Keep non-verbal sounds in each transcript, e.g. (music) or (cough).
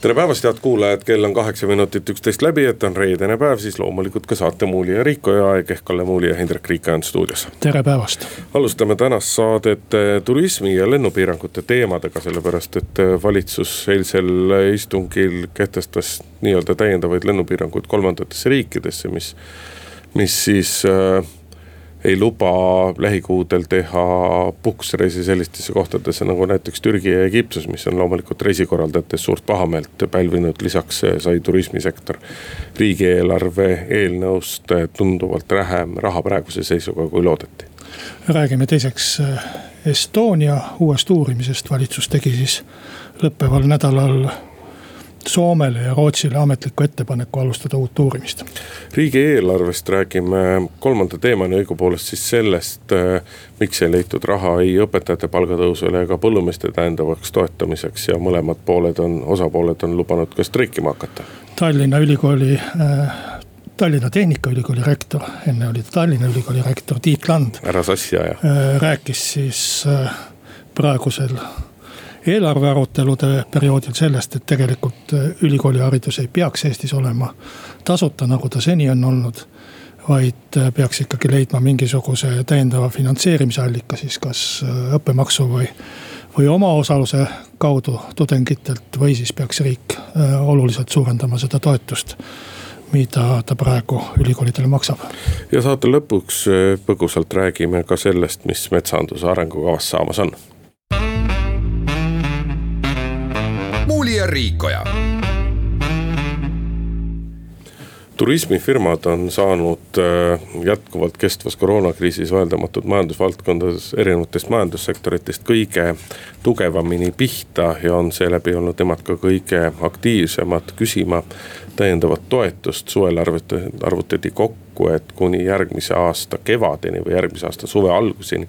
tere päevast, head kuulajad, kell on kaheksa minutit üksteist läbi, et on reedene päev, siis loomulikult ka saate Muuli ja Riiko ja aeg ehk Kalle Muuli ja Hindrek Riik on stuudios. tere päevast. alustame tänast saadet eh, turismi ja lennupiirangute teemadega, sellepärast et eh, valitsus eilsel istungil kehtestas nii-öelda täiendavaid lennupiiranguid kolmandatesse riikidesse, mis, mis siis äh, ei luba lähikuudel teha puhkusereisi sellistesse kohtadesse nagu näiteks Türgi ja Egiptus, mis on loomulikult reisikorraldajates suurt pahameelt pälvinud. lisaks sai turismisektor riigieelarve eelnõust tunduvalt vähem raha praeguse seisuga, kui loodeti. räägime teiseks eh, Estonia uuest uurimisest, valitsus tegi siis lõppeval nädalal Soomele ja Rootsile ametliku ettepaneku alustada uut uurimist. riigieelarvest räägime kolmanda teemana õigupoolest siis sellest, äh, miks ei leitud raha ei õpetajate palgatõusule ega põllumeeste täiendavaks toetamiseks ja mõlemad pooled on, osapooled on lubanud ka streikima hakata. Tallinna Ülikooli äh, Tallinna Tehnikaülikooli rektor, enne oli ta Tallinna Ülikooli rektor Tiit Land. ära sassi aja. Äh, rääkis siis äh, praegusel eelarve arutelude perioodil sellest, et tegelikult äh, ülikooliharidus ei peaks Eestis olema tasuta, nagu ta seni on olnud. vaid äh, peaks ikkagi leidma mingisuguse täiendava finantseerimise allika siis kas äh, õppemaksu või, või omaosaluse kaudu tudengitelt või siis peaks riik oluliselt suurendama seda toetust mida ta praegu ülikoolidele maksab. ja saate lõpuks põgusalt räägime ka sellest, mis metsanduse arengukavas saamas on Muuli ja Riikoja. turismifirmad on saanud äh, jätkuvalt kestvas koroonakriisis vaieldamatud majandusvaldkondades erinevatest majandussektoritest kõige tugevamini pihta ja on seeläbi olnud nemad ka kõige aktiivsemad küsima täiendavat toetust. suvel arvutati kokku, et kuni järgmise aasta kevadeni või järgmise aasta suve alguseni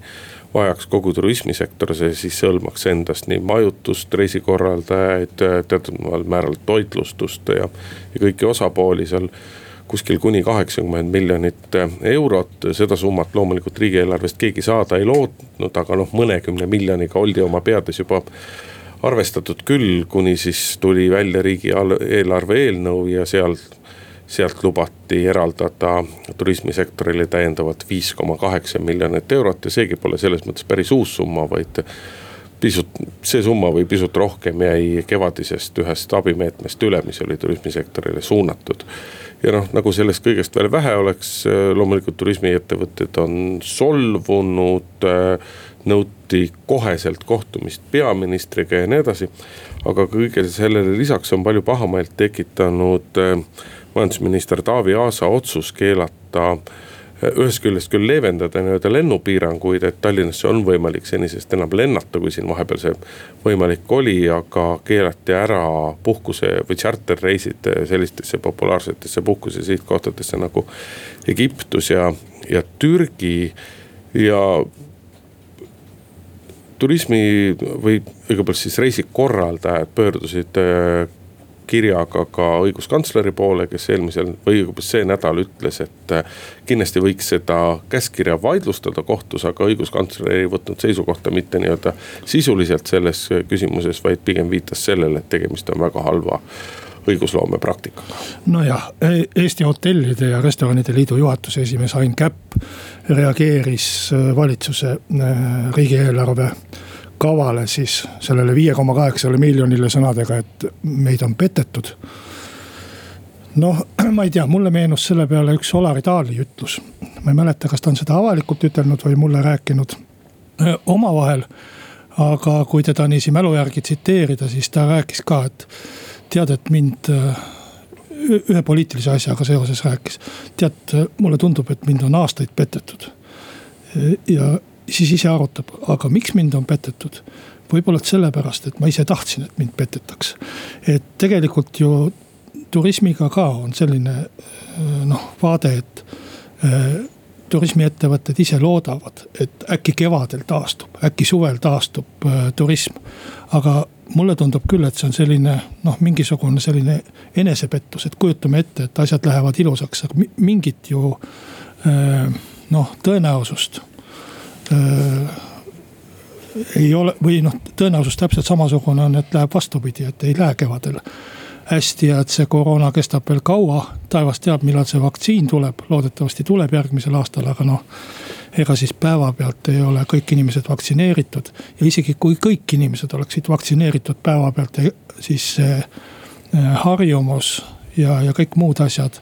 vajaks kogu turismisektor, see siis hõlmaks endast nii majutust, reisikorraldajaid, teatud määral toitlustust ja, ja kõiki osapooli seal kuskil kuni kaheksakümmend miljonit eurot, seda summat loomulikult riigieelarvest keegi saada ei lootnud, aga noh, mõnekümne miljoniga oldi oma peades juba arvestatud küll, kuni siis tuli välja riigieelarve eelnõu ja seal sealt lubati eraldada turismisektorile täiendavalt viis koma kaheksa miljonit eurot ja seegi pole selles mõttes päris uus summa, vaid pisut, see summa või pisut rohkem jäi kevadisest ühest abimeetmest üle, mis oli turismisektorile suunatud. ja noh, nagu sellest kõigest veel vähe oleks, loomulikult turismiettevõtted on solvunud, nõuti koheselt kohtumist peaministriga ja nii edasi. aga kõigele sellele lisaks on palju pahameelt tekitanud äh, majandusminister Taavi Aasa otsus keelata ühest küljest küll leevendada nii-öelda lennupiiranguid, et Tallinnasse on võimalik senisest enam lennata, kui siin vahepeal see võimalik oli, aga keelati ära puhkuse või tšarterreisid sellistesse populaarsetesse puhkuse sihtkohtadesse nagu Egiptus ja, ja Türgi ja turismi või õigupoolest siis reisikorraldajad pöördusid kirjaga ka õiguskantsleri poole, kes eelmisel või õigupoolest see nädal ütles, et äh, kindlasti võiks seda käskkirja vaidlustada kohtus, aga õiguskantsler ei võtnud seisukohta mitte nii-öelda sisuliselt selles küsimuses, vaid pigem viitas sellele, et tegemist on väga halva õigusloome praktikaga. nojah, e-, Eesti Hotellide ja Restoranide Liidu juhatuse esimees Ain Käpp reageeris äh, valitsuse äh, riigieelarve kavale siis sellele viie koma kaheksale miljonile sõnadega, et meid on petetud. noh, (clears throat) ma ei tea, mulle meenus selle peale üks Olari Taali ütlus. ma ei mäleta, kas ta on seda avalikult ütelnud või mulle rääkinud omavahel. aga kui teda niiviisi mälu järgi tsiteerida, siis ta rääkis ka, et tead, et mind ühe poliitilise asjaga seoses rääkis. tead, mulle tundub, et mind on aastaid petetud. ja siis ise arutab, aga miks mind on petetud? võib-olla et sellepärast, et ma ise tahtsin, et mind petetaks. et tegelikult ju turismiga ka on selline noh, vaade, et turismiettevõtted ise loodavad, et äkki kevadel taastub, äkki suvel taastub äh, turism. aga mulle tundub küll, et see on selline noh, mingisugune selline enesepettus, et kujutame ette, et asjad lähevad ilusaks, aga mingit ju äh, noh, tõenäosust äh, ei ole või noh, tõenäosus täpselt samasugune on, et läheb vastupidi, et ei lähe kevadel hästi ja et see koroona kestab veel kaua. taevas teab, millal see vaktsiin tuleb, loodetavasti tuleb järgmisel aastal, aga noh. ega siis päevapealt ei ole kõik inimesed vaktsineeritud ja isegi kui kõik inimesed oleksid vaktsineeritud päevapealt, siis see äh, harjumus ja, ja kõik muud asjad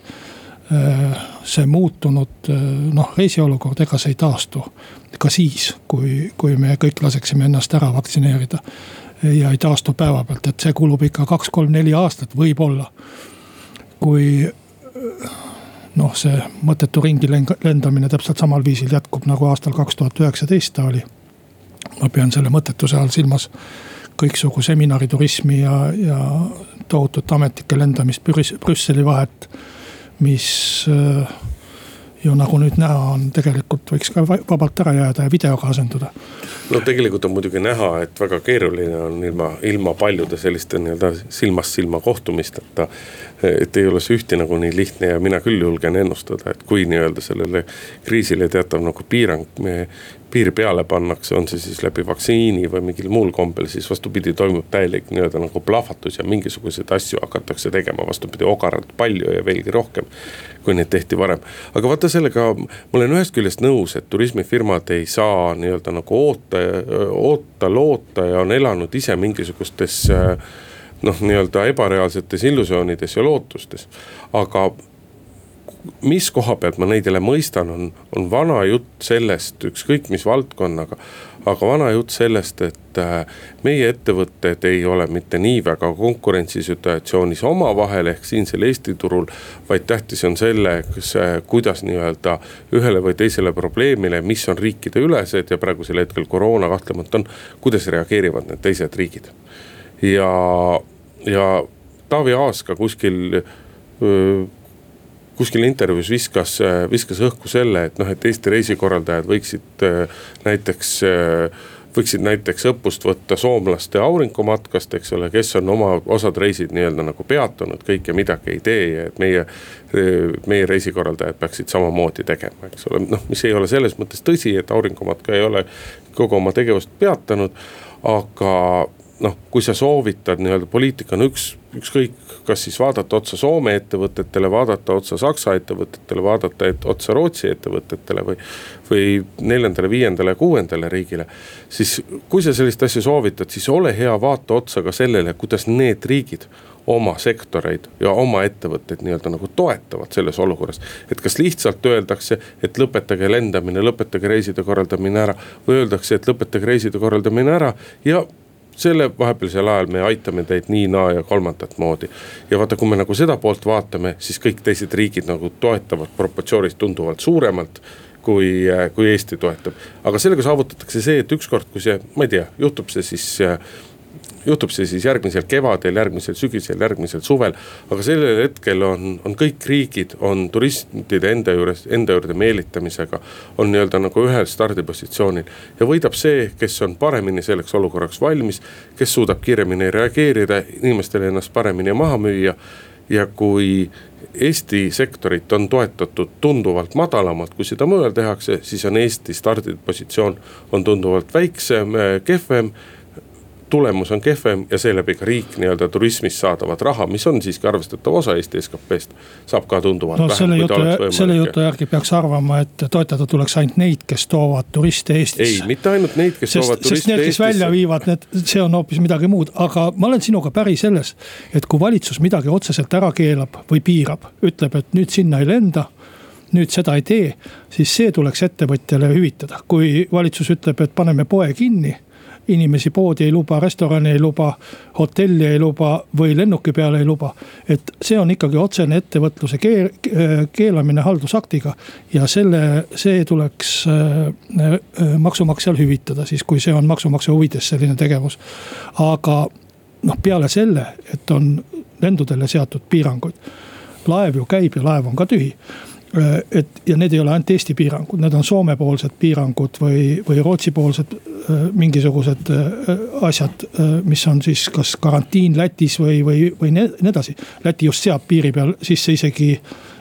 see muutunud äh, noh, reisiolukord, ega see ei taastu. ka siis, kui, kui me kõik laseksime ennast ära vaktsineerida ja ei taastu päevapealt, et see kulub ikka kaks-kolm-neli aastat, võib-olla. kui noh, see mõttetu ringi lendamine täpselt samal viisil jätkub nagu aastal kaks tuhat üheksateist ta oli. ma pean selle mõttetuse all silmas kõiksugu seminariturismi ja, ja tohutut ametnike lendamist Brüsseli vahet, mis äh, ju nagu nüüd näha on, tegelikult võiks ka vabalt ära jääda ja videoga asenduda. no tegelikult on muidugi näha, et väga keeruline on ilma, ilma paljude selliste nii-öelda silmast silma kohtumisteta. Et ei ole see ühti nagu nii lihtne ja mina küll julgen ennustada, et kui nii-öelda sellele kriisile teatav nagu piirang piir peale pannakse, on see siis läbi vaktsiini või mingil muul kombel, siis vastupidi, toimub täielik nii-öelda nagu plahvatus ja mingisuguseid asju hakatakse tegema, vastupidi, ogaralt palju ja veelgi rohkem. kui neid tehti varem, aga vaata sellega ma olen ühest küljest nõus, et turismifirmad ei saa nii-öelda nagu oota, oota, loota ja on elanud ise mingisugustes noh, nii-öelda ebareaalsetes illusioonides ja lootustes, aga mis koha pealt ma neid jälle mõistan, on, on vana jutt sellest, ükskõik mis valdkonnaga. aga vana jutt sellest, et äh, meie ettevõtted ei ole mitte nii väga konkurentsisituatsioonis omavahel ehk siinsel Eesti turul. vaid tähtis on selle, kuidas nii-öelda ühele või teisele probleemile, mis on riikideülesed ja praegusel hetkel koroona kahtlemata on, kuidas reageerivad need teised riigid. Ja, ja Taavi Aas ka kuskil kuskil intervjuus viskas, viskas õhku selle, et noh, et Eesti reisikorraldajad võiksid näiteks võiksid näiteks õppust võtta soomlaste aurinkomatkast, eks ole, kes on oma osad reisid nii-öelda nagu peatanud, kõike midagi ei tee ja et meie. meie reisikorraldajad peaksid samamoodi tegema, eks ole, noh, mis ei ole selles mõttes tõsi, et aurinkomatka ei ole kogu oma tegevust peatanud. aga noh, kui sa soovitad nii-öelda poliitika on üks, ükskõik, kas siis vaadata otsa Soome ettevõtetele, vaadata otsa Saksa ettevõtetele, vaadata et, otsa Rootsi ettevõtetele või. või neljandale, viiendale, kuuendale riigile. siis kui sa sellist asja soovitad, siis ole hea, vaata otsa ka sellele, kuidas need riigid oma sektoreid ja oma ettevõtteid nii-öelda nagu toetavad selles olukorras. et kas lihtsalt öeldakse, et lõpetage lendamine, lõpetage reiside korraldamine ära või öeldakse, et lõpetage reiside korraldamine ära ja selle vahepealsel ajal me aitame teid nii, naa ja kolmandat moodi. ja vaata, kui me nagu seda poolt vaatame, siis kõik teised riigid nagu toetavad proportsioonis tunduvalt suuremalt kui, kui Eesti toetab. aga sellega saavutatakse see, et ükskord, kui see, ma ei tea, juhtub see siis juhtub see siis järgmisel kevadel, järgmisel sügisel, järgmisel suvel. aga sellel hetkel on, on kõik riigid, on turistide enda juures, enda juurde meelitamisega. on nii-öelda nagu ühel stardipositsioonil ja võidab see, kes on paremini selleks olukorraks valmis. kes suudab kiiremini reageerida, inimestele ennast paremini maha müüa ja kui Eesti sektorit on toetatud tunduvalt madalamalt, kui seda mujal tehakse, siis on Eesti stardipositsioon on tunduvalt väiksem, kehvem tulemus on kehvem ja seeläbi ka riik nii-öelda turismist saadavat raha, mis on siiski arvestatav osa Eesti SKP-st. saab ka tunduvalt no, vähem, võimalik. selle jutu järgi peaks arvama, et toetada tuleks ainult neid, kes toovad turiste Eestisse. ei, mitte ainult neid, kes sest, toovad turiste Eestisse. kes välja viivad, need, see on hoopis midagi muud, aga ma olen sinuga päri selles. et kui valitsus midagi otseselt ära keelab või piirab, ütleb, et nüüd sinna ei lenda nüüd seda ei tee, siis see tuleks ettevõtjale hüvitada, kui valitsus ütleb, et paneme poe kinni inimesi poodi ei luba, restorani ei luba, hotelli ei luba või lennuki peale ei luba. et see on ikkagi otsene ettevõtluse keel, keelamine haldusaktiga ja selle, see tuleks äh, äh, maksumaksjal hüvitada siis, kui see on maksumaksja huvides selline tegevus. aga noh, peale selle, et on lendudele seatud piiranguid. laev ju käib ja laev on ka tühi et ja need ei ole ainult Eesti piirangud, need on Soome-poolsed piirangud või, või Rootsi-poolsed äh, mingisugused äh, asjad, mis on siis kas karantiin Lätis või, või, või nii edasi. Läti just seab piiri peal sisse isegi,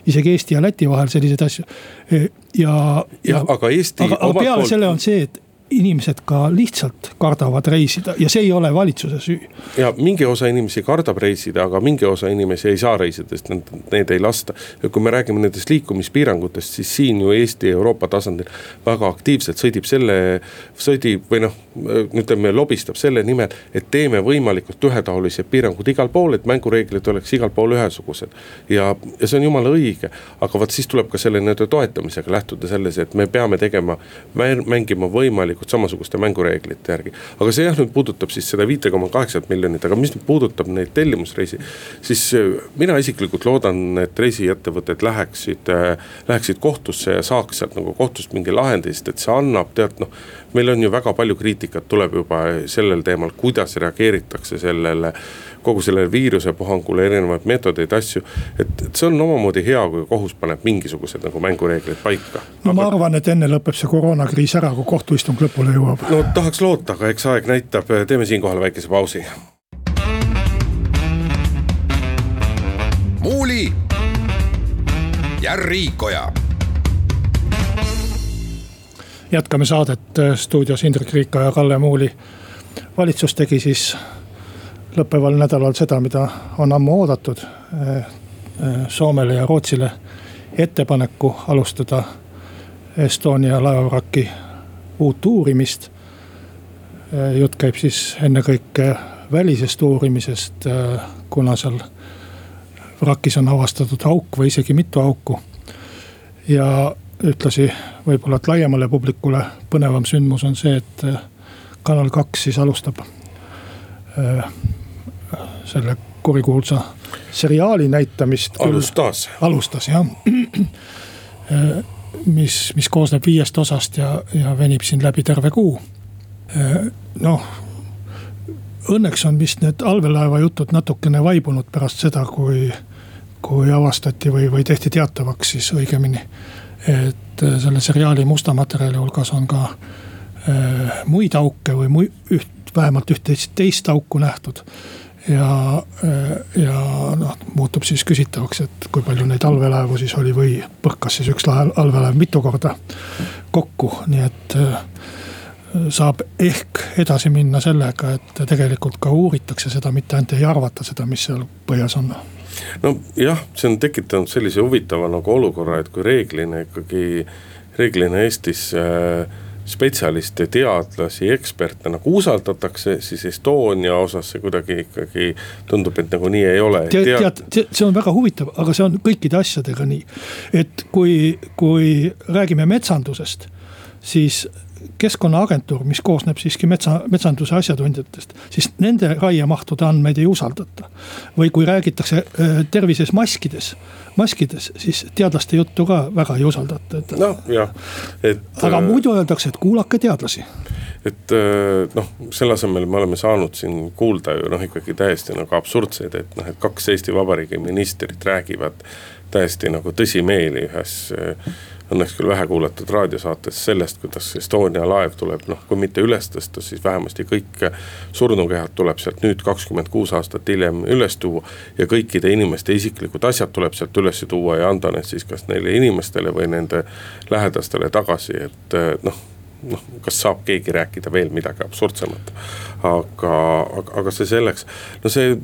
isegi Eesti ja Läti vahel selliseid asju. ja, ja, ja, aga Eesti. aga, aga peale poolt... selle on see, et inimesed ka lihtsalt kardavad reisida ja see ei ole valitsuse süü. ja mingi osa inimesi kardab reisida, aga mingi osa inimesi ei saa reisida, sest need, need ei lasta. ja kui me räägime nendest liikumispiirangutest, siis siin ju Eesti Euroopa tasandil väga aktiivselt sõdib selle, sõdib või noh, ütleme lobistab selle nimel, et teeme võimalikult ühetaolised piirangud igal pool, et mängureeglid oleks igal pool ühesugused. ja, ja see on jumala õige, aga vot siis tuleb ka selle nii-öelda toetamisega lähtuda selles, et me peame tegema, mängima võimalikult täielikult samasuguste mängureeglite järgi. aga see jah, nüüd puudutab siis seda viite koma kaheksat miljonit, aga mis nüüd puudutab neid tellimusreisi. siis äh, mina isiklikult loodan, et reisiettevõtted läheksid, äh, läheksid kohtusse ja saaks sealt nagu kohtust mingi lahendi, sest et see annab tead noh. meil on ju väga palju kriitikat tuleb juba sellel teemal, kuidas reageeritakse sellele kogu sellele viirusepuhangule erinevaid meetodeid, asju. et, et see on omamoodi hea, kui kohus paneb mingisugused nagu mängureeglid paika. no ma arvan, et enne lõpeb see koroonakriis ära, kui kohtuistung lõpule jõuab. no tahaks loota, aga eks aeg näitab, teeme siinkohal väikese pausi. muuli ja Riikoja jätkame saadet stuudios Indrek Riika ja Kalle Muuli. valitsus tegi siis lõppeval nädalal seda, mida on ammu oodatud. Eh, eh, Soomele ja Rootsile ettepaneku alustada Estonia laevavraki uut uurimist. Eh, jutt käib siis ennekõike välisest uurimisest, kuna seal vrakis on avastatud auk või isegi mitu auku. ja ühtlasi võib-olla, et laiemale publikule põnevam sündmus on see, et kanal kaks siis alustab selle kurikuulsa seriaali näitamist. alustas. alustas jah mis, mis koosneb viiest osast ja, ja venib siin läbi terve kuu. noh, õnneks on vist need allveelaeva jutud natukene vaibunud pärast seda, kui, kui avastati või, või tehti teatavaks siis õigemini. et selle seriaali musta materjali hulgas on ka äh, muid auke või mui, üht, vähemalt üht-teist teist auku nähtud ja, ja noh, muutub siis küsitavaks, et kui palju neid allveelaevu siis oli või põrkas siis üks allveelaev mitu korda kokku, nii et äh, saab ehk edasi minna sellega, et tegelikult ka uuritakse seda, mitte ainult ei arvata seda, mis seal põhjas on. Nojah, see on tekitanud sellise huvitava nagu olukorra, et kui reeglina ikkagi, reeglina Eestis äh, spetsialiste, teadlasi, eksperte nagu usaldatakse, siis Estonia osas see kuidagi ikkagi tundub, et nagu nii ei ole. tead, tead, see on väga huvitav, aga see on kõikide asjadega nii. et kui, kui räägime metsandusest, siis keskkonnaagentuur, mis koosneb siiski metsa, metsanduse asjatundjatest, siis nende raiemahtude andmeid ei usaldata. või kui räägitakse äh, tervises maskides, maskides, siis teadlaste juttu ka väga ei usaldata, et. noh, jah, et. aga äh, muidu öeldakse, et kuulake teadlasi et äh, noh, selle asemel me oleme saanud siin kuulda ju noh, ikkagi täiesti nagu absurdseid, et noh, et kaks Eesti Vabariigi ministrit räägivad täiesti nagu tõsimeeli ühes õnneks küll vähe kuulatud raadiosaates sellest, kuidas Estonia laev tuleb, noh, kui mitte üles tõsta, siis vähemasti kõik surnukehad tuleb sealt nüüd kakskümmend kuus aastat hiljem üles tuua. ja kõikide inimeste isiklikud asjad tuleb sealt üles tuua ja anda need siis kas neile inimestele või nende lähedastele tagasi, et noh noh, kas saab keegi rääkida veel midagi absurdsemat. aga, aga, aga see selleks, no see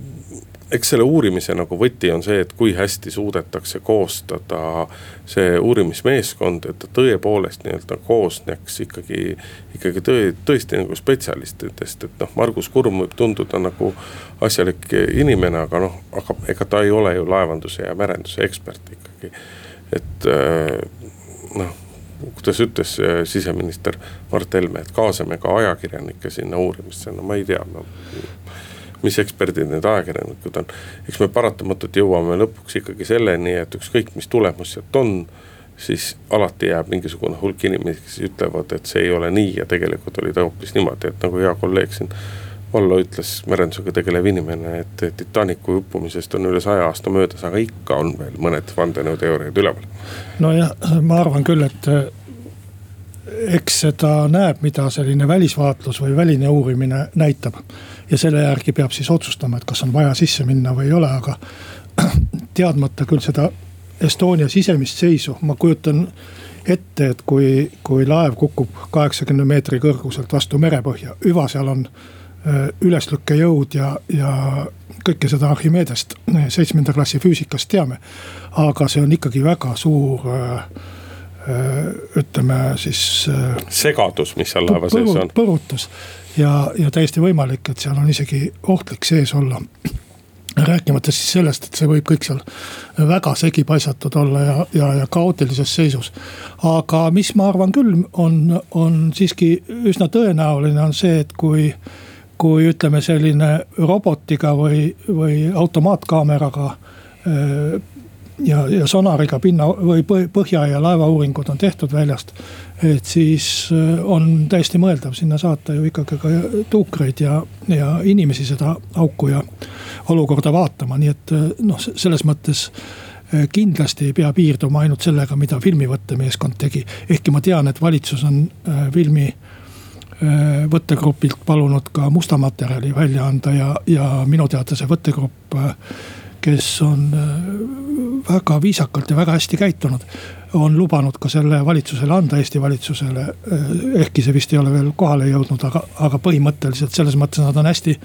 eks selle uurimise nagu võti on see, et kui hästi suudetakse koostada see uurimismeeskond, et ta tõepoolest nii-öelda koosneks ikkagi, ikkagi tõe, tõesti nagu spetsialistidest, et noh, Margus Kurm võib tunduda nagu asjalik inimene, aga noh, aga ega ta ei ole ju laevanduse ja merenduse ekspert ikkagi. et äh, noh kuidas ütles äh, siseminister Mart Helme, et kaasame ka ajakirjanikke sinna uurimisse, no ma ei tea, no mis eksperdid need ajakirjanikud on. eks me paratamatult jõuame lõpuks ikkagi selleni, et ükskõik, mis tulemus sealt on siis alati jääb mingisugune hulk inimesi, kes ütlevad, et see ei ole nii ja tegelikult oli ta hoopis niimoodi, et nagu hea kolleeg siin Vollo ütles, merendusega tegelev inimene, et Titanicu uppumisest on üle saja aasta möödas, aga ikka on veel mõned vandenõuteooriad üleval. nojah, ma arvan küll, et eh, eks seda näeb, mida selline välisvaatlus või väline uurimine näitab. Ja selle järgi peab siis otsustama, et kas on vaja sisse minna või ei ole, aga (clears throat) teadmata küll seda Estonia sisemist seisu, ma kujutan ette, et kui, kui laev kukub kaheksakümne meetri kõrguselt vastu merepõhja, hüva seal on äh, üleslükkejõud ja, ja kõike seda Archimedest äh, seitsmenda klassi füüsikast teame. aga see on ikkagi väga suur äh, ütleme siis. segadus, mis seal laeva sees on. põrutus ja, ja täiesti võimalik, et seal on isegi ohtlik sees olla rääkimata siis sellest, et see võib kõik seal väga segi paisatud olla ja, ja, ja kaootilises seisus. aga mis ma arvan küll, on, on siiski üsna tõenäoline, on see, et kui, kui ütleme, selline robotiga või, või automaatkaameraga äh, ja, ja sonariga pinna või põhja ja laevauuringud on tehtud väljast. et siis äh, on täiesti mõeldav sinna saata ju ikkagi ka tuukreid ja, ja inimesi seda auku ja olukorda vaatama, nii et äh, noh, selles mõttes äh, kindlasti ei pea piirduma ainult sellega, mida filmivõttemeeskond tegi. ehkki ma tean, et valitsus on filmi võttegrupilt palunud ka musta materjali välja anda ja, ja minu teada see võttegrupp kes on äh, väga viisakalt ja väga hästi käitunud. on lubanud ka selle valitsusele anda, Eesti valitsusele, äh, ehkki see vist ei ole veel kohale jõudnud, aga, aga põhimõtteliselt selles mõttes nad on hästi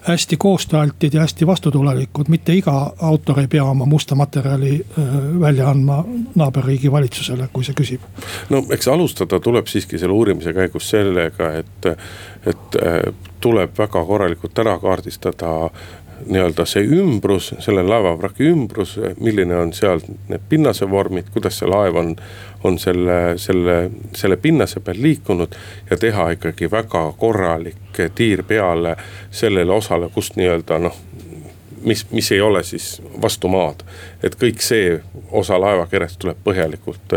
hästi koostööaltid ja hästi vastutulelikud, mitte iga autor ei pea oma musta materjali äh, välja andma naaberriigi valitsusele, kui see küsib. no eks alustada tuleb siiski selle uurimise käigus sellega, et, et tuleb väga korralikult ära kaardistada nii-öelda see ümbrus, selle laevavraki ümbrus, milline on seal need pinnasevormid, kuidas see laev on, on selle, selle, selle pinnase peal liikunud. ja teha ikkagi väga korralik tiir peale sellele osale, kust nii-öelda noh mis, mis ei ole siis vastu maad. et kõik see osa laevakerest tuleb põhjalikult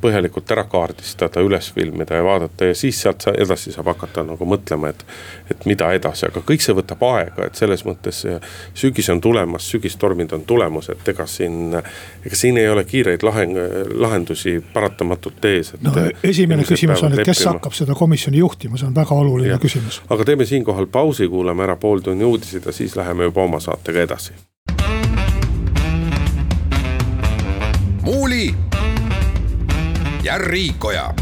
põhjalikult ära kaardistada, üles filmida ja vaadata ja siis sealt edasi saab hakata nagu mõtlema, et. et mida edasi, aga kõik see võtab aega, et selles mõttes sügis on tulemas, sügistormid on tulemas, et ega siin. ega siin ei ole kiireid laheng, lahendusi paratamatult ees. no esimene küsimus on, et kes leppima. hakkab seda komisjoni juhtima, see on väga oluline ja. küsimus. aga teeme siinkohal pausi, kuulame ära pooltunni uudised ja siis läheme juba oma saatega edasi. muuli ja Riikoja.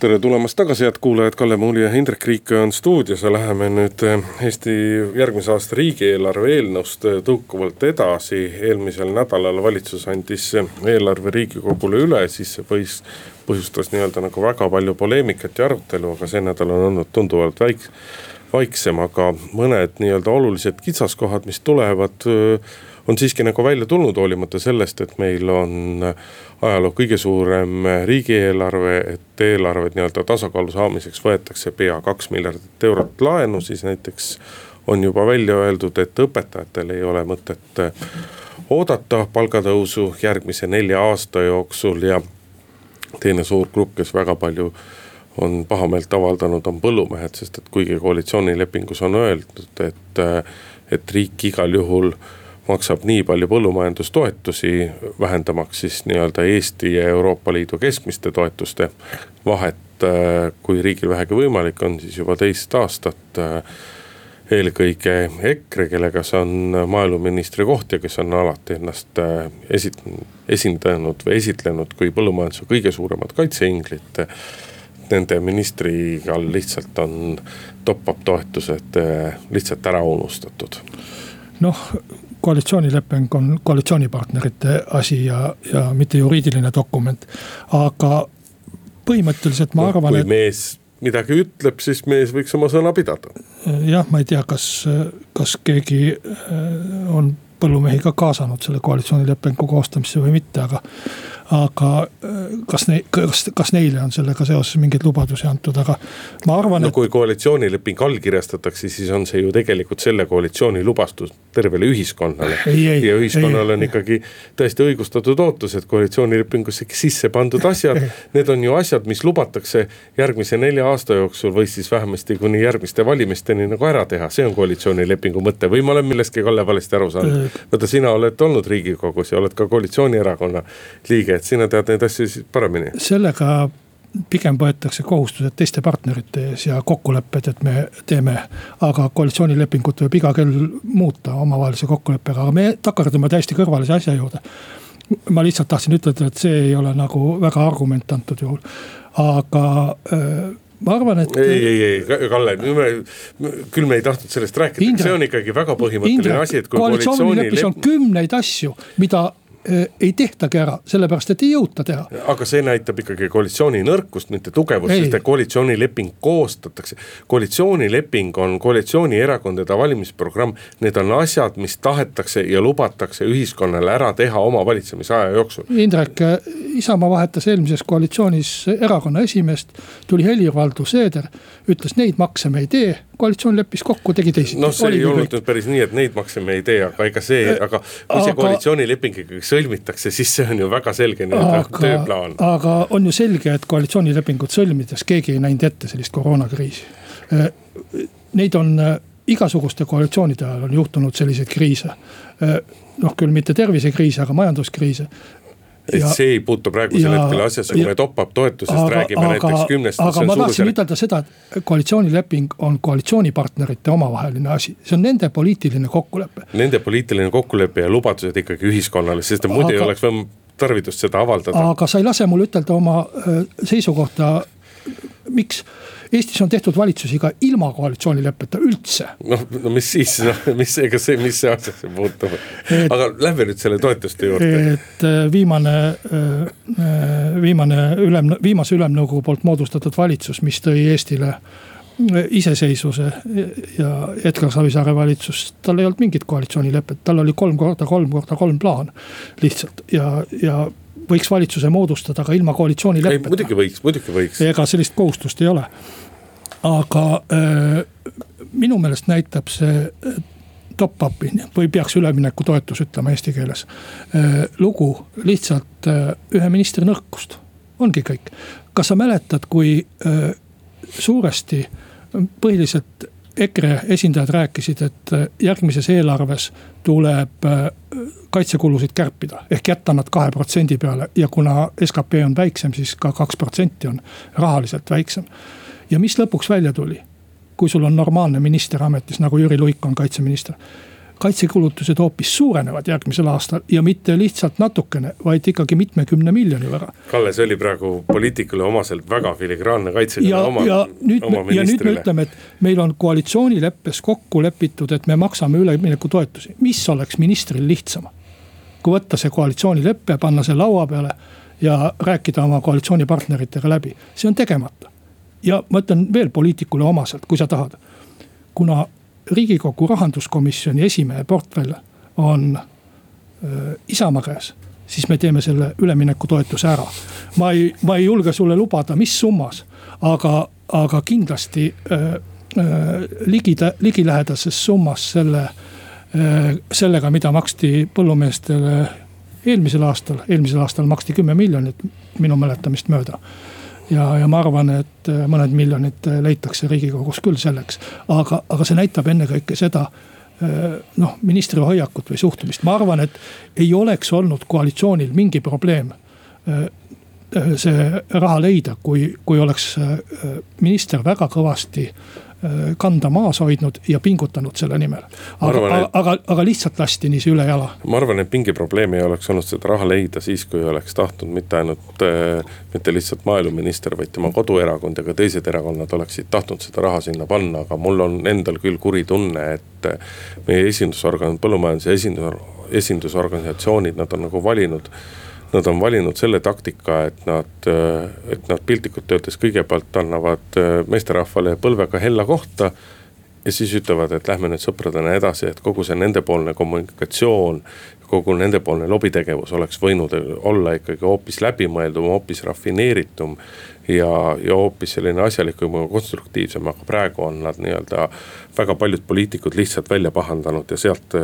tere tulemast tagasi, head kuulajad, Kalle Muuli ja Indrek Riikoja on stuudios ja läheme nüüd eh, Eesti järgmise aasta riigieelarve eelnõust eh, tõukuvalt edasi. eelmisel nädalal valitsus andis eh, eelarve riigikogule üle, siis see põhjus, põhjustas nii-öelda nagu väga palju poleemikat ja arutelu, aga see nädal on olnud tunduvalt väik-, vaiksem, aga mõned nii-öelda olulised kitsaskohad, mis tulevad on siiski nagu välja tulnud, hoolimata sellest, et meil on ajaloo kõige suurem riigieelarve, et eelarvet nii-öelda tasakaalu saamiseks võetakse pea kaks miljardit eurot laenu, siis näiteks on juba välja öeldud, et õpetajatel ei ole mõtet oodata palgatõusu järgmise nelja aasta jooksul ja teine suur grupp, kes väga palju on pahameelt avaldanud, on põllumehed, sest et kuigi koalitsioonilepingus on öeldud, et, et riik igal juhul äh, maksab nii palju põllumajandustoetusi, vähendamaks siis nii-öelda Eesti ja Euroopa Liidu keskmiste toetuste vahet. Äh, kui riigil vähegi võimalik on, siis juba teist aastat äh, eelkõige EKRE, kellega see on maaeluministri koht ja kes on alati ennast äh, esit-, esindanud või esitlenud kui põllumajanduse kõige suuremat kaitseinglit. Nende ministri all lihtsalt on top-up toetused lihtsalt ära unustatud. noh, koalitsioonileping on koalitsioonipartnerite asi ja, ja mitte juriidiline dokument. aga põhimõtteliselt ma arvan, et. kui mees midagi ütleb, siis mees võiks oma sõna pidada. jah, ma ei tea, kas, kas keegi äh, on põllumehi ka kaasanud selle koalitsioonilepingu koostamisse või mitte, aga. Aga kas ne-, kas, kas neile on sellega seoses mingeid lubadusi antud, aga ma arvan no et.... kui koalitsioonileping allkirjastatakse, siis on see ju tegelikult selle koalitsiooni lubastus tervele ühiskonnale. ja ühiskonnal on ikkagi täiesti õigustatud ootus, et koalitsioonilepingusse sisse pandud asjad, need on ju asjad, mis lubatakse järgmise nelja aasta jooksul või siis vähemasti kuni järgmiste valimisteni nagu ära teha, see on koalitsioonilepingu mõte. Või ma olen millestki, Kalle, valesti aru saanud. vaata, sina oled olnud riigikogus ja oled ka koalitsioonierakonna liige, et sina tead neid asju siis paremini. sellega pigem võetakse kohustused teiste partnerite ees ja kokkulepped, et me teeme. aga koalitsioonilepingut võib iga kell muuta omavahelise kokkuleppega, aga me takerdume täiesti kõrvalise asja juurde. ma lihtsalt tahtsin ütelda, et see ei ole nagu väga argument antud juhul, aga äh, ma arvan, et. ei, ei, ei, Kalle, küll me ei tahtnud sellest rääkida, see on ikkagi väga põhimõtteline Indrek, asi, et kui koalitsioonileppes on kümneid asju, mida ei tehtagi ära, sellepärast et ei jõuta teha. aga see näitab ikkagi koalitsiooni nõrkust, mitte tugevust, sest et koalitsioonileping koostatakse. koalitsioonileping on koalitsioonierakondade valimisprogramm, need on asjad, mis tahetakse ja lubatakse ühiskonnale ära teha oma valitsemisaja jooksul. Indrek, Isamaa vahetas eelmises koalitsioonis erakonna esimeest, tuli Helir-Valdor Seeder, ütles neid makse me ei tee koalitsioon leppis kokku, tegi teisiti. noh, see Oli ei olnud nüüd päris nii, et neid makse me ei tee, aga ega see, äh, aga kui see koalitsioonileping ikkagi sõlmitakse, siis see on ju väga selge nii-öelda tööplaan. aga on ju selge, et koalitsioonilepingut sõlmides keegi ei näinud ette sellist koroonakriisi. Äh, neid on äh, igasuguste koalitsioonide ajal on juhtunud selliseid kriise. noh, küll mitte tervisekriise, aga majanduskriise et ja, see ei puutu praegusel hetkel asjasse, kui me top-up toetusest aga, räägime aga, näiteks kümnest. aga ma tahtsin ütelda seda, et koalitsioonileping on koalitsioonipartnerite omavaheline asi, see on nende poliitiline kokkulepe. Nende poliitiline kokkulepe ja lubadused ikkagi ühiskonnale, sest muidu ei oleks tarvidust seda avaldada. aga sa ei lase mul ütelda oma äh, seisukohta, miks Eestis on tehtud valitsusi ka ilma koalitsioonileppeta üldse. noh, no mis siis, noh, mis, ega see, mis see asjasse puutub, aga lähme nüüd selle toetuste juurde. et äh, viimane, äh, äh, viimane ülem, viimase ülemnõukogu poolt moodustatud valitsus, mis tõi Eestile iseseisvuse ja Edgar Savisaare valitsus, tal ei olnud mingit koalitsioonilepet, tal oli kolm korda kolm korda kolm plaan lihtsalt ja, ja võiks valitsuse moodustada ka ilma koalitsioonileppeta. muidugi võiks, muidugi võiks. ega sellist kohustust ei ole. aga äh, minu meelest näitab see äh, top-up'i või peaks üleminekutoetus ütlema eesti keeles äh,. lugu lihtsalt ühe ministri nõrkust, ongi kõik. kas sa mäletad, kui suuresti põhiliselt EKRE esindajad rääkisid, et äh, järgmises eelarves tuleb äh, kaitsekulusid kärpida ehk jätta nad kahe protsendi peale ja kuna skp on väiksem, siis ka kaks protsenti on rahaliselt väiksem. ja mis lõpuks välja tuli? kui sul on normaalne minister ametis, nagu Jüri Luik on kaitseminister kaitsekulutused hoopis suurenevad järgmisel aastal ja mitte lihtsalt natukene, vaid ikkagi mitmekümne miljoni võrra. Kalle, see oli praegu poliitikule omaselt väga filigraanne kaitsekõne oma, oma ministrile. ja nüüd me ütleme, et meil on koalitsioonileppes kokku lepitud, et me maksame üleminekutoetusi, mis oleks ministril lihtsam. kui võtta see koalitsioonilepe, panna see laua peale ja rääkida oma koalitsioonipartneritega läbi, see on tegemata. ja ma ütlen veel poliitikule omaselt, kui sa tahad kuna riigikogu rahanduskomisjoni esimehe portfell on äh, Isamaa käes siis me teeme selle üleminekutoetuse ära. ma ei, ma ei julge sulle lubada, mis summas, aga, aga kindlasti äh, äh, ligi, ligilähedases summas selle äh,, sellega, mida maksti põllumeestele eelmisel aastal, eelmisel aastal maksti kümme miljonit minu mäletamist mööda ja, ja ma arvan, et äh, mõned miljonid äh, leitakse riigikogus küll selleks, aga, aga see näitab ennekõike seda äh, noh, ministri hoiakut või suhtumist, ma arvan, et ei oleks olnud koalitsioonil mingi probleem see raha leida, kui, kui oleks minister väga kõvasti kanda maas hoidnud ja pingutanud selle nimel. aga, et... aga, aga lihtsalt lasti niiviisi üle jala. ma arvan, et mingi probleem ei oleks olnud seda raha leida siis, kui oleks tahtnud mitte ainult, äh, mitte lihtsalt maaeluminister, vaid tema koduerakond ja ka teised erakonnad oleksid tahtnud seda raha sinna panna, aga mul on endal küll kuri tunne, et äh, meie esindusorgan, põllumajanduse esindus, esindusorganisatsioonid, nad on nagu valinud nad on valinud selle taktika, et nad, et nad piltlikult öeldes kõigepealt annavad äh, meesterahvale põlvega hella kohta. ja siis ütlevad, et lähme nüüd sõpradena edasi, et kogu see nendepoolne kommunikatsioon, kogu nendepoolne lobitegevus oleks võinud olla ikkagi hoopis läbimõeldum, hoopis rafineeritum ja, ja hoopis selline asjalikum ja konstruktiivsem, aga praegu on nad nii-öelda väga paljud poliitikud lihtsalt välja pahandanud ja sealt,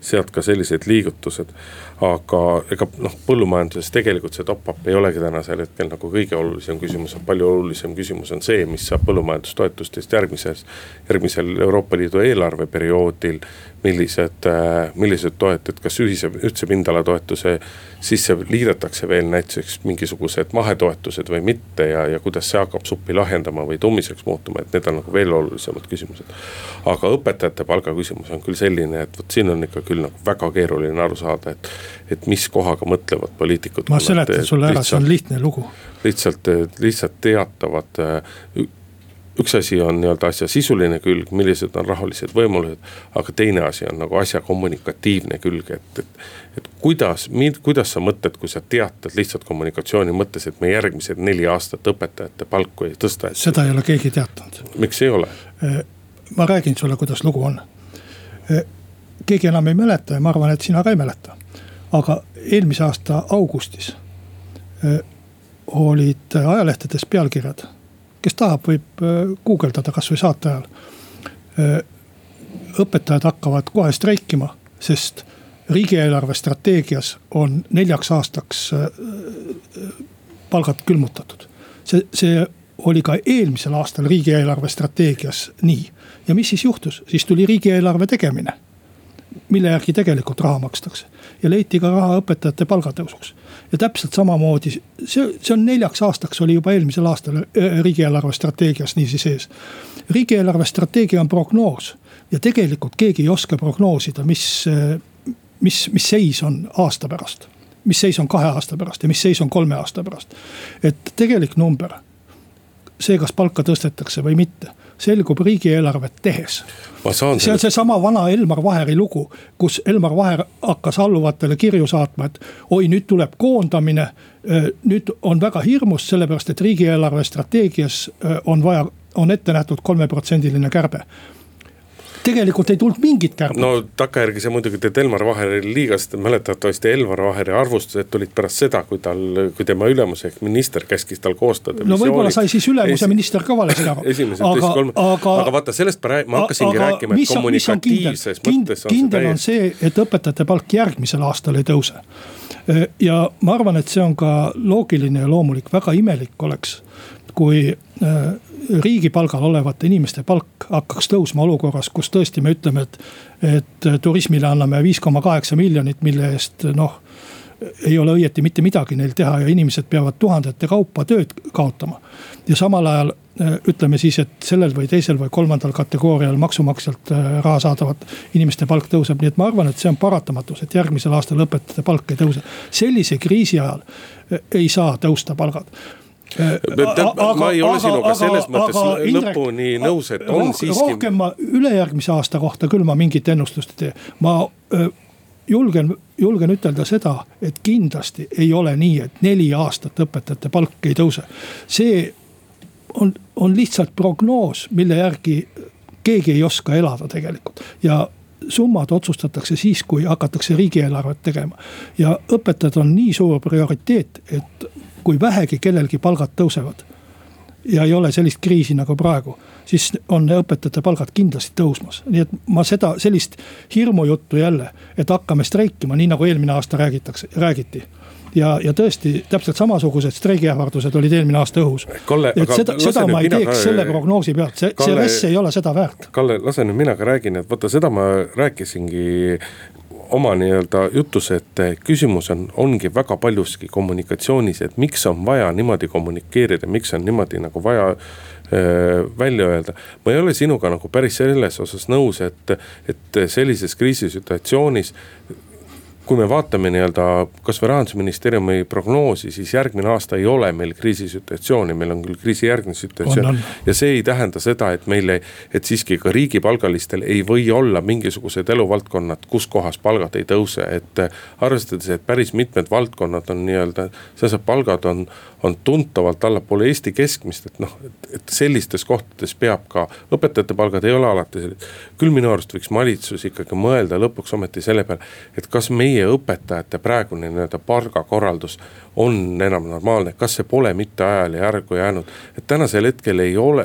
sealt ka sellised liigutused. aga ega noh, põllumajanduses tegelikult see top-up ei olegi tänasel hetkel nagu kõige olulisem küsimus, palju olulisem küsimus on see, mis saab põllumajandustoetustest järgmises, järgmisel Euroopa Liidu eelarveperioodil millised, millised toetused, kas ühise, ühtse pindalatoetuse sisse liidetakse veel näiteks mingisugused mahetoetused või mitte ja, ja kuidas see hakkab suppi lahjendama või tummiseks muutuma, et need on nagu veel olulisemad küsimused. aga õpetajate palga küsimus on küll selline, et vot siin on ikka küll nagu väga keeruline aru saada, et, et mis kohaga mõtlevad poliitikud. ma seletan sulle ära, see on lihtne lugu. lihtsalt, lihtsalt teatavad üks asi on nii-öelda asja sisuline külg, millised on rahalised võimalused. aga teine asi on nagu asja kommunikatiivne külg, et, et, et kuidas, kuidas sa mõtled, kui sa teatad lihtsalt kommunikatsiooni mõttes, et me järgmised neli aastat õpetajate palku ei tõsta. seda ei ole keegi teatanud. miks ei ole? Äh, ma räägin sulle, kuidas lugu on. Äh, keegi enam ei mäleta ja ma arvan, et sina ka ei mäleta. aga eelmise aasta augustis äh, olid ajalehtedes pealkirjad kes tahab, võib äh, guugeldada kasvõi saate ajal. Äh, õpetajad hakkavad kohe streikima, sest riigieelarve strateegias on neljaks aastaks äh, palgad külmutatud. see, see oli ka eelmisel aastal riigieelarve strateegias nii. ja mis siis juhtus, siis tuli riigieelarve tegemine mille järgi tegelikult raha makstakse. ja leiti ka raha õpetajate palgatõusuks. ja täpselt samamoodi, see, see on neljaks aastaks, oli juba eelmisel aastal äh, riigieelarve strateegias niiviisi sees. riigieelarve strateegia on prognoos ja tegelikult keegi ei oska prognoosida, mis, äh, mis, mis seis on aasta pärast. mis seis on kahe aasta pärast ja mis seis on kolme aasta pärast. et tegelik number, see, kas palka tõstetakse või mitte selgub riigieelarvet tehes. see on seesama vana Elmar Vaheri lugu, kus Elmar Vaher hakkas alluvatele kirju saatma, et oi, nüüd tuleb koondamine. nüüd on väga hirmus, sellepärast et riigieelarve strateegias on vaja, on ette nähtud kolmeprotsendiline kärbe tegelikult ei tulnud mingit kärbet. no takkajärgi sa muidugi teed Elmar Vaherile liiga, sest mäletatavasti Elmar Vaheri arvustused tulid pärast seda, kui tal, kui tema ülemus ehk minister käskis tal koostada. no võib-olla sai siis ülemus ja minister ka valesti aru. (laughs) esimesed, teised, kolmandad, aga, aga vaata sellest ma, ma hakkasingi aga, rääkima, et kommunikatiivses mõttes on kindel on see, et õpetajate palk järgmisel aastal ei tõuse. ja ma arvan, et see on ka loogiline ja loomulik, väga imelik oleks, kui riigipalgal olevate inimeste palk hakkaks tõusma olukorras, kus tõesti me ütleme, et, et turismile anname viis koma kaheksa miljonit, mille eest noh ei ole õieti mitte midagi neil teha ja inimesed peavad tuhandete kaupa tööd kaotama. ja samal ajal ütleme siis, et sellel või teisel või kolmandal kategoorial maksumaksjalt raha saadavat inimeste palk tõuseb, nii et ma arvan, et see on paratamatus, et järgmisel aastal õpetajate palk ei tõuse. sellise kriisi ajal ei saa tõusta palgad ma ei ole sinuga selles mõttes aga, lõpuni Indrek, nõus, et on roh, siiski. rohkem ma ülejärgmise aasta kohta küll ma mingit ennustust ei tee, ma öö, julgen, julgen ütelda seda, et kindlasti ei ole nii, et neli aastat õpetajate palk ei tõuse. see on, on lihtsalt prognoos, mille järgi keegi ei oska elada tegelikult ja summad otsustatakse siis, kui hakatakse riigieelarvet tegema. ja õpetajad on nii suur prioriteet, et kui vähegi kellelgi palgad tõusevad ja ei ole sellist kriisi nagu praegu, siis on õpetajate palgad kindlasti tõusmas. nii et ma seda, sellist hirmujuttu jälle, et hakkame streikima, nii nagu eelmine aasta räägitakse, räägiti ja, ja tõesti täpselt samasugused streigiähvardused olid eelmine aasta õhus. et seda, seda ma ei teeks ka... selle prognoosi pealt, see, see RES ei ole seda väärt. Kalle, lase nüüd mina ka räägin, et vaata seda ma rääkisingi oma nii-öelda jutus, et küsimus on, ongi väga paljuski kommunikatsioonis, et miks on vaja niimoodi kommunikeerida, miks on niimoodi nagu vaja välja öelda. ma ei ole sinuga nagu päris selles osas nõus, et, et sellises kriisisituatsioonis kui me vaatame nii-öelda kasvõi rahandusministeeriumi prognoosi, siis järgmine aasta ei ole meil kriisisituatsiooni, meil on küll kriisijärgne situatsioon. ja see ei tähenda seda, et meile, et siiski ka riigipalgalistel ei või olla mingisugused eluvaldkonnad, kus kohas palgad ei tõuse, et. arvestades, et päris mitmed valdkonnad on nii-öelda, selles palgad on, on tuntavalt allapoole Eesti keskmist, et noh, et sellistes kohtades peab ka, õpetajate palgad ei ole alati sellised. küll minu arust võiks valitsus ikkagi mõelda lõpuks ometi selle peale, et kas meie meie õpetajate praegune nii-öelda palgakorraldus on enam normaalne, kas see pole mitte ajale järgu jäänud. et tänasel hetkel ei ole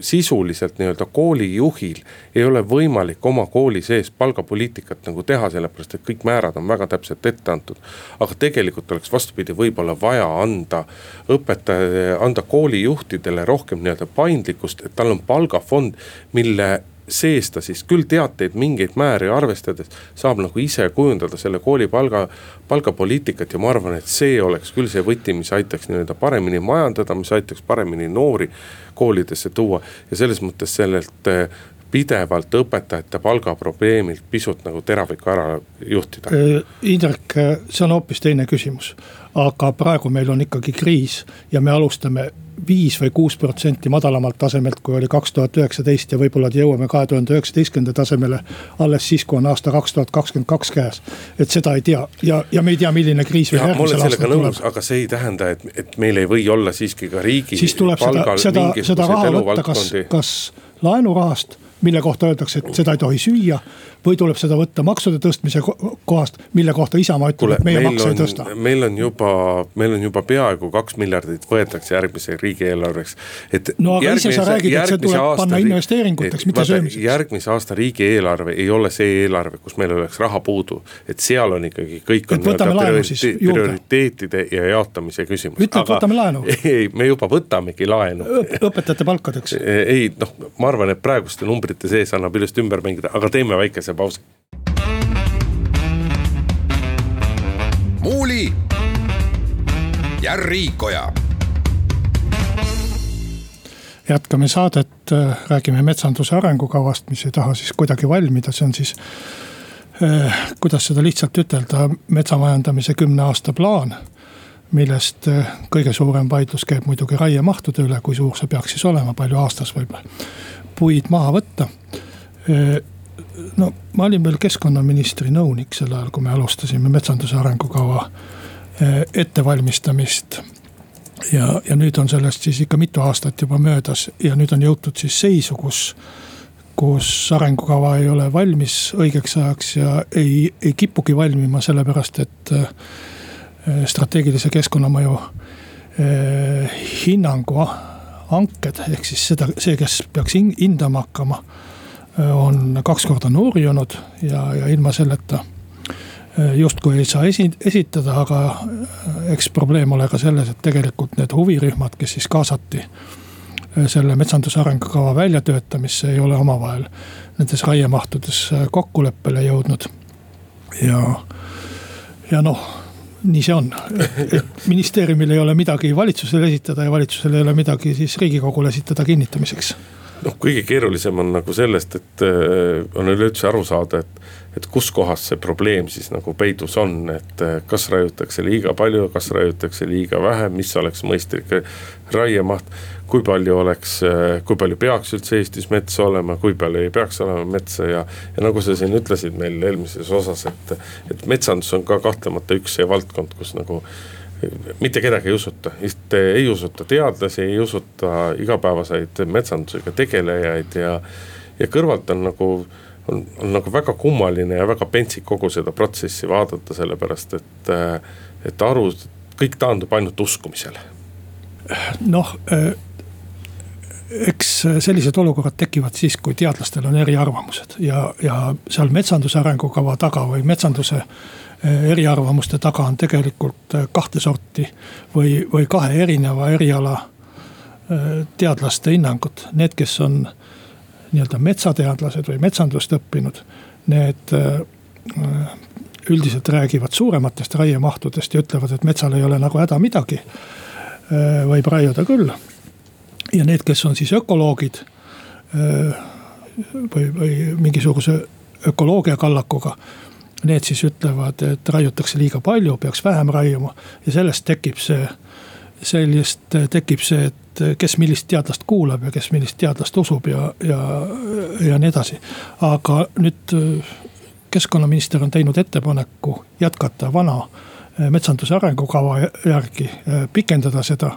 sisuliselt nii-öelda koolijuhil ei ole võimalik oma kooli sees palgapoliitikat nagu teha, sellepärast et kõik määrad on väga täpselt ette antud. aga tegelikult oleks vastupidi, võib-olla vaja anda õpetaja, anda koolijuhtidele rohkem nii-öelda paindlikkust, et tal on palgafond, mille sees ta siis küll teateid mingeid määri arvestades saab nagu ise kujundada selle kooli palga, palgapoliitikat ja ma arvan, et see oleks küll see võti, mis aitaks nii-öelda paremini majandada, mis aitaks paremini noori koolidesse tuua. ja selles mõttes sellelt eh, pidevalt õpetajate palgaprobleemilt pisut nagu teravikku ära juhtida. Äh, Indrek, see on hoopis teine küsimus, aga praegu meil on ikkagi kriis ja me alustame viis või kuus protsenti madalamalt tasemelt, kui oli kaks tuhat üheksateist ja võib-olla jõuame kahe tuhande üheksateistkümnenda tasemele. alles siis, kui on aasta kaks tuhat kakskümmend kaks käes, et seda ei tea ja, ja me ei tea, milline kriis veel järgmisel aastal tuleb. aga see ei tähenda, et, et meil ei või olla siiski ka riigi. siis tuleb seda, seda, seda raha võtta, kas, kas laenurahast mille kohta öeldakse, et seda ei tohi süüa. või tuleb seda võtta maksude tõstmise kohast, mille kohta Isamaa ütleb, et meie makse ei tõsta. meil on juba, meil on juba peaaegu kaks miljardit võetakse järgmise riigieelarveks. et. no aga ise sa räägid, et see tuleb panna investeeringuteks, mitte söömiseks. järgmise aasta riigieelarve ei ole see eelarve, kus meil oleks raha puudu. et seal on ikkagi kõik on prioriteet, prioriteetide ja jaotamise küsimus. ütle, et võtame laenu. (laughs) ei, me juba võtamegi laenu õpetajate palkadeks. ei noh, ma arvan, et praeguste numbrite numbrite sees annab ilusti ümber mängida, aga teeme väikese pausi. muuli ja Riikoja jätkame saadet, räägime metsanduse arengukavast, mis ei taha siis kuidagi valmida, see on siis eh,. kuidas seda lihtsalt ütelda, metsamajandamise kümne aasta plaan. millest eh, kõige suurem vaidlus käib muidugi raiemahtude üle, kui suur see peaks siis olema, palju aastas võib puid maha võtta. no ma olin veel keskkonnaministri nõunik sel ajal, kui me alustasime metsanduse arengukava ettevalmistamist. ja, ja nüüd on sellest siis ikka mitu aastat juba möödas ja nüüd on jõutud siis seisu, kus kus arengukava ei ole valmis õigeks ajaks ja ei, ei kipugi valmima, sellepärast et strateegilise keskkonnamõju hinnangu hanked, ehk siis seda, see, kes peaks hindama hakkama, on kaks korda nurjunud ja, ja ilma selleta justkui ei saa esi-, esitada, aga eks probleem ole ka selles, et tegelikult need huvirühmad, kes siis kaasati selle metsanduse arengukava väljatöötamisse, ei ole omavahel nendes raiemahtudes kokkuleppele jõudnud. ja, ja noh nii see on, et ministeeriumil ei ole midagi valitsusele esitada ja valitsusel ei ole midagi siis riigikogule esitada kinnitamiseks. Noh, kõige keerulisem on nagu sellest, et äh, on üleüldse aru saada, et, et kus kohas see probleem siis nagu peidus on, et äh, kas raiutakse liiga palju, kas raiutakse liiga vähe, mis oleks mõistlik raiemaht kui palju oleks, kui palju peaks üldse Eestis metsa olema, kui palju ei peaks olema metsa ja. ja nagu sa siin ütlesid meil eelmises osas, et, et metsandus on ka kahtlemata üks see valdkond, kus nagu mitte kedagi ei usuta, ei usuta teadlasi, ei usuta igapäevaseid metsandusega tegelejaid ja. ja kõrvalt on nagu, on, on nagu väga kummaline ja väga pentsik kogu seda protsessi vaadata, sellepärast et, et aru, kõik taandub ainult uskumisele. noh eks sellised olukorrad tekivad siis, kui teadlastel on eriarvamused ja, ja seal metsanduse arengukava taga või metsanduse eriarvamuste taga on tegelikult eh, kahte sorti või, või kahe erineva eriala eh, teadlaste hinnangud. Need, kes on nii-öelda metsateadlased või metsandust õppinud, need üldiselt räägivad suurematest raiemahtudest ja ütlevad, et metsal ei ole nagu häda midagi. võib raiuda küll ja need, kes on siis ökoloogid või, või mingisuguse ökoloogia kallakuga. Need siis ütlevad, et raiutakse liiga palju, peaks vähem raiuma ja sellest tekib see, sellest tekib see, et kes millist teadlast kuulab ja kes millist teadlast usub ja, ja, ja nii edasi. aga nüüd keskkonnaminister on teinud ettepaneku jätkata vana metsanduse arengukava järgi, pikendada seda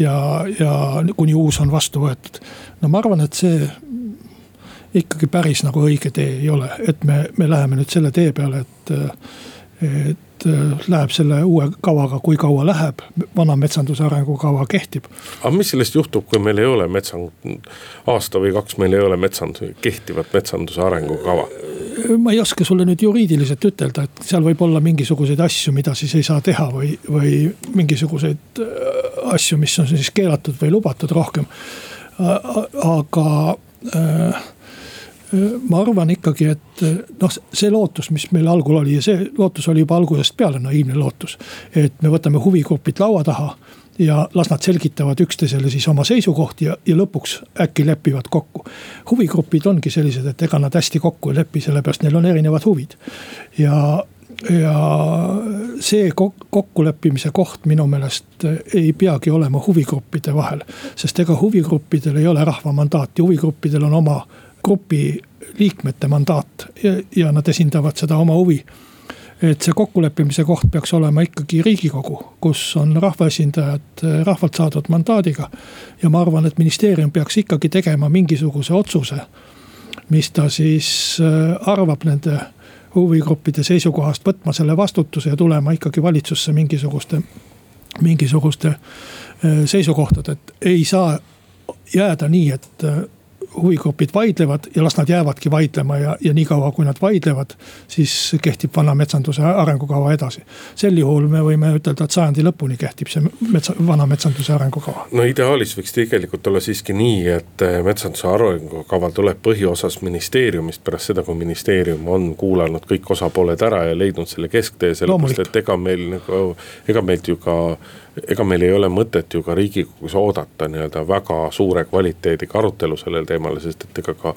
ja, ja kuni uus on vastu võetud. no ma arvan, et see ikkagi päris nagu õige tee ei ole, et me, me läheme nüüd selle tee peale, et, et läheb selle uue kavaga, kui kaua läheb, vana metsanduse arengukava kehtib. aga mis sellest juhtub, kui meil ei ole metsand, aasta või kaks meil ei ole metsand, kehtivat metsanduse arengukava? ma ei oska sulle nüüd juriidiliselt ütelda, et seal võib olla mingisuguseid asju, mida siis ei saa teha või, või mingisuguseid asju, mis on siis keelatud või lubatud rohkem. aga äh, ma arvan ikkagi, et noh, see lootus, mis meil algul oli ja see lootus oli juba algusest peale naiivne lootus. et me võtame huvigrupid laua taha ja las nad selgitavad üksteisele siis oma seisukohti ja, ja lõpuks äkki lepivad kokku. huvigrupid ongi sellised, et ega nad hästi kokku ei lepi, sellepärast neil on erinevad huvid. ja, ja see kokkuleppimise koht minu meelest ei peagi olema huvigruppide vahel. sest ega huvigruppidel ei ole rahva mandaati, huvigruppidel on oma grupi liikmete mandaat ja, ja nad esindavad seda oma huvi. et see kokkuleppimise koht peaks olema ikkagi riigikogu, kus on rahvaesindajad rahvalt saadud mandaadiga. ja ma arvan, et ministeerium peaks ikkagi tegema mingisuguse otsuse, mis ta siis äh, arvab nende huvigruppide seisukohast, võtma selle vastutuse ja tulema ikkagi valitsusse mingisuguste, mingisuguste äh, seisukohtade, et ei saa jääda nii, et huvigrupid vaidlevad ja las nad jäävadki vaidlema ja, ja niikaua, kui nad vaidlevad, siis kehtib vana metsanduse arengukava edasi. sel juhul me võime ütelda, et sajandi lõpuni kehtib see metsa, vana metsanduse arengukava. no ideaalis võiks tegelikult olla siiski nii, et eh, metsanduse arengukava tuleb põhiosas ministeeriumist pärast seda, kui ministeerium on kuulanud kõik osapooled ära ja leidnud selle kesktee, sellepärast et ega meil nagu, ega meilt ju ka ega meil ei ole mõtet ju ka riigikogus oodata nii-öelda väga suure kvaliteediga arutelu sellel teemal, sest et ega ka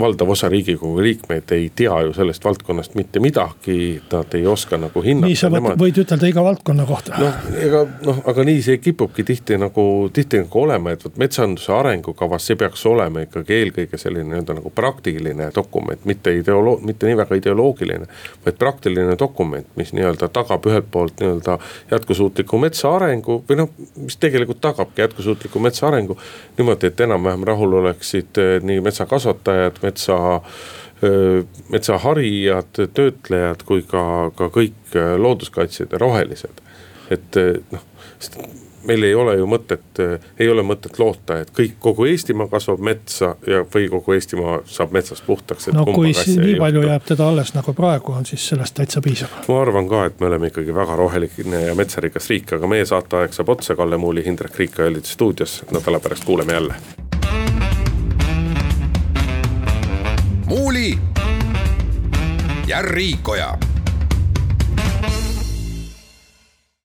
valdav osa riigikogu liikmeid ei tea ju sellest valdkonnast mitte midagi, nad ei oska nagu hinnata. nii sa nemad... võid ütelda iga valdkonna kohta. noh, ega noh, aga nii see kipubki tihti nagu, tihti nagu olema, et vot metsanduse arengukavas, see peaks olema ikkagi eelkõige selline nii-öelda nagu praktiline dokument, mitte ideoloog-, mitte nii väga ideoloogiline. vaid praktiline dokument, mis nii-öelda tagab ühelt poolt nii-öelda jätkusuutliku metsa arengu või noh, mis tegelikult tagabki jätkusuutliku metsa arengu. niimoodi, et enam-vähem rahul oleksid eh, nii metsakasvatajad metsa metsaharijad, töötlejad kui ka, ka kõik looduskaitsjad ja rohelised. et noh, meil ei ole ju mõtet, ei ole mõtet loota, et kõik, kogu Eestimaa kasvab metsa ja, või kogu Eestimaa saab metsast puhtaks. no kui nii palju jääb teda alles nagu praegu on, siis sellest täitsa piisab. ma arvan ka, et me oleme ikkagi väga roheline ja metsarikas riik, aga meie saateaeg saab otsa, Kalle Muuli, Hindrek Riik olid stuudios, nädala pärast kuuleme jälle Muuli ja Riikoja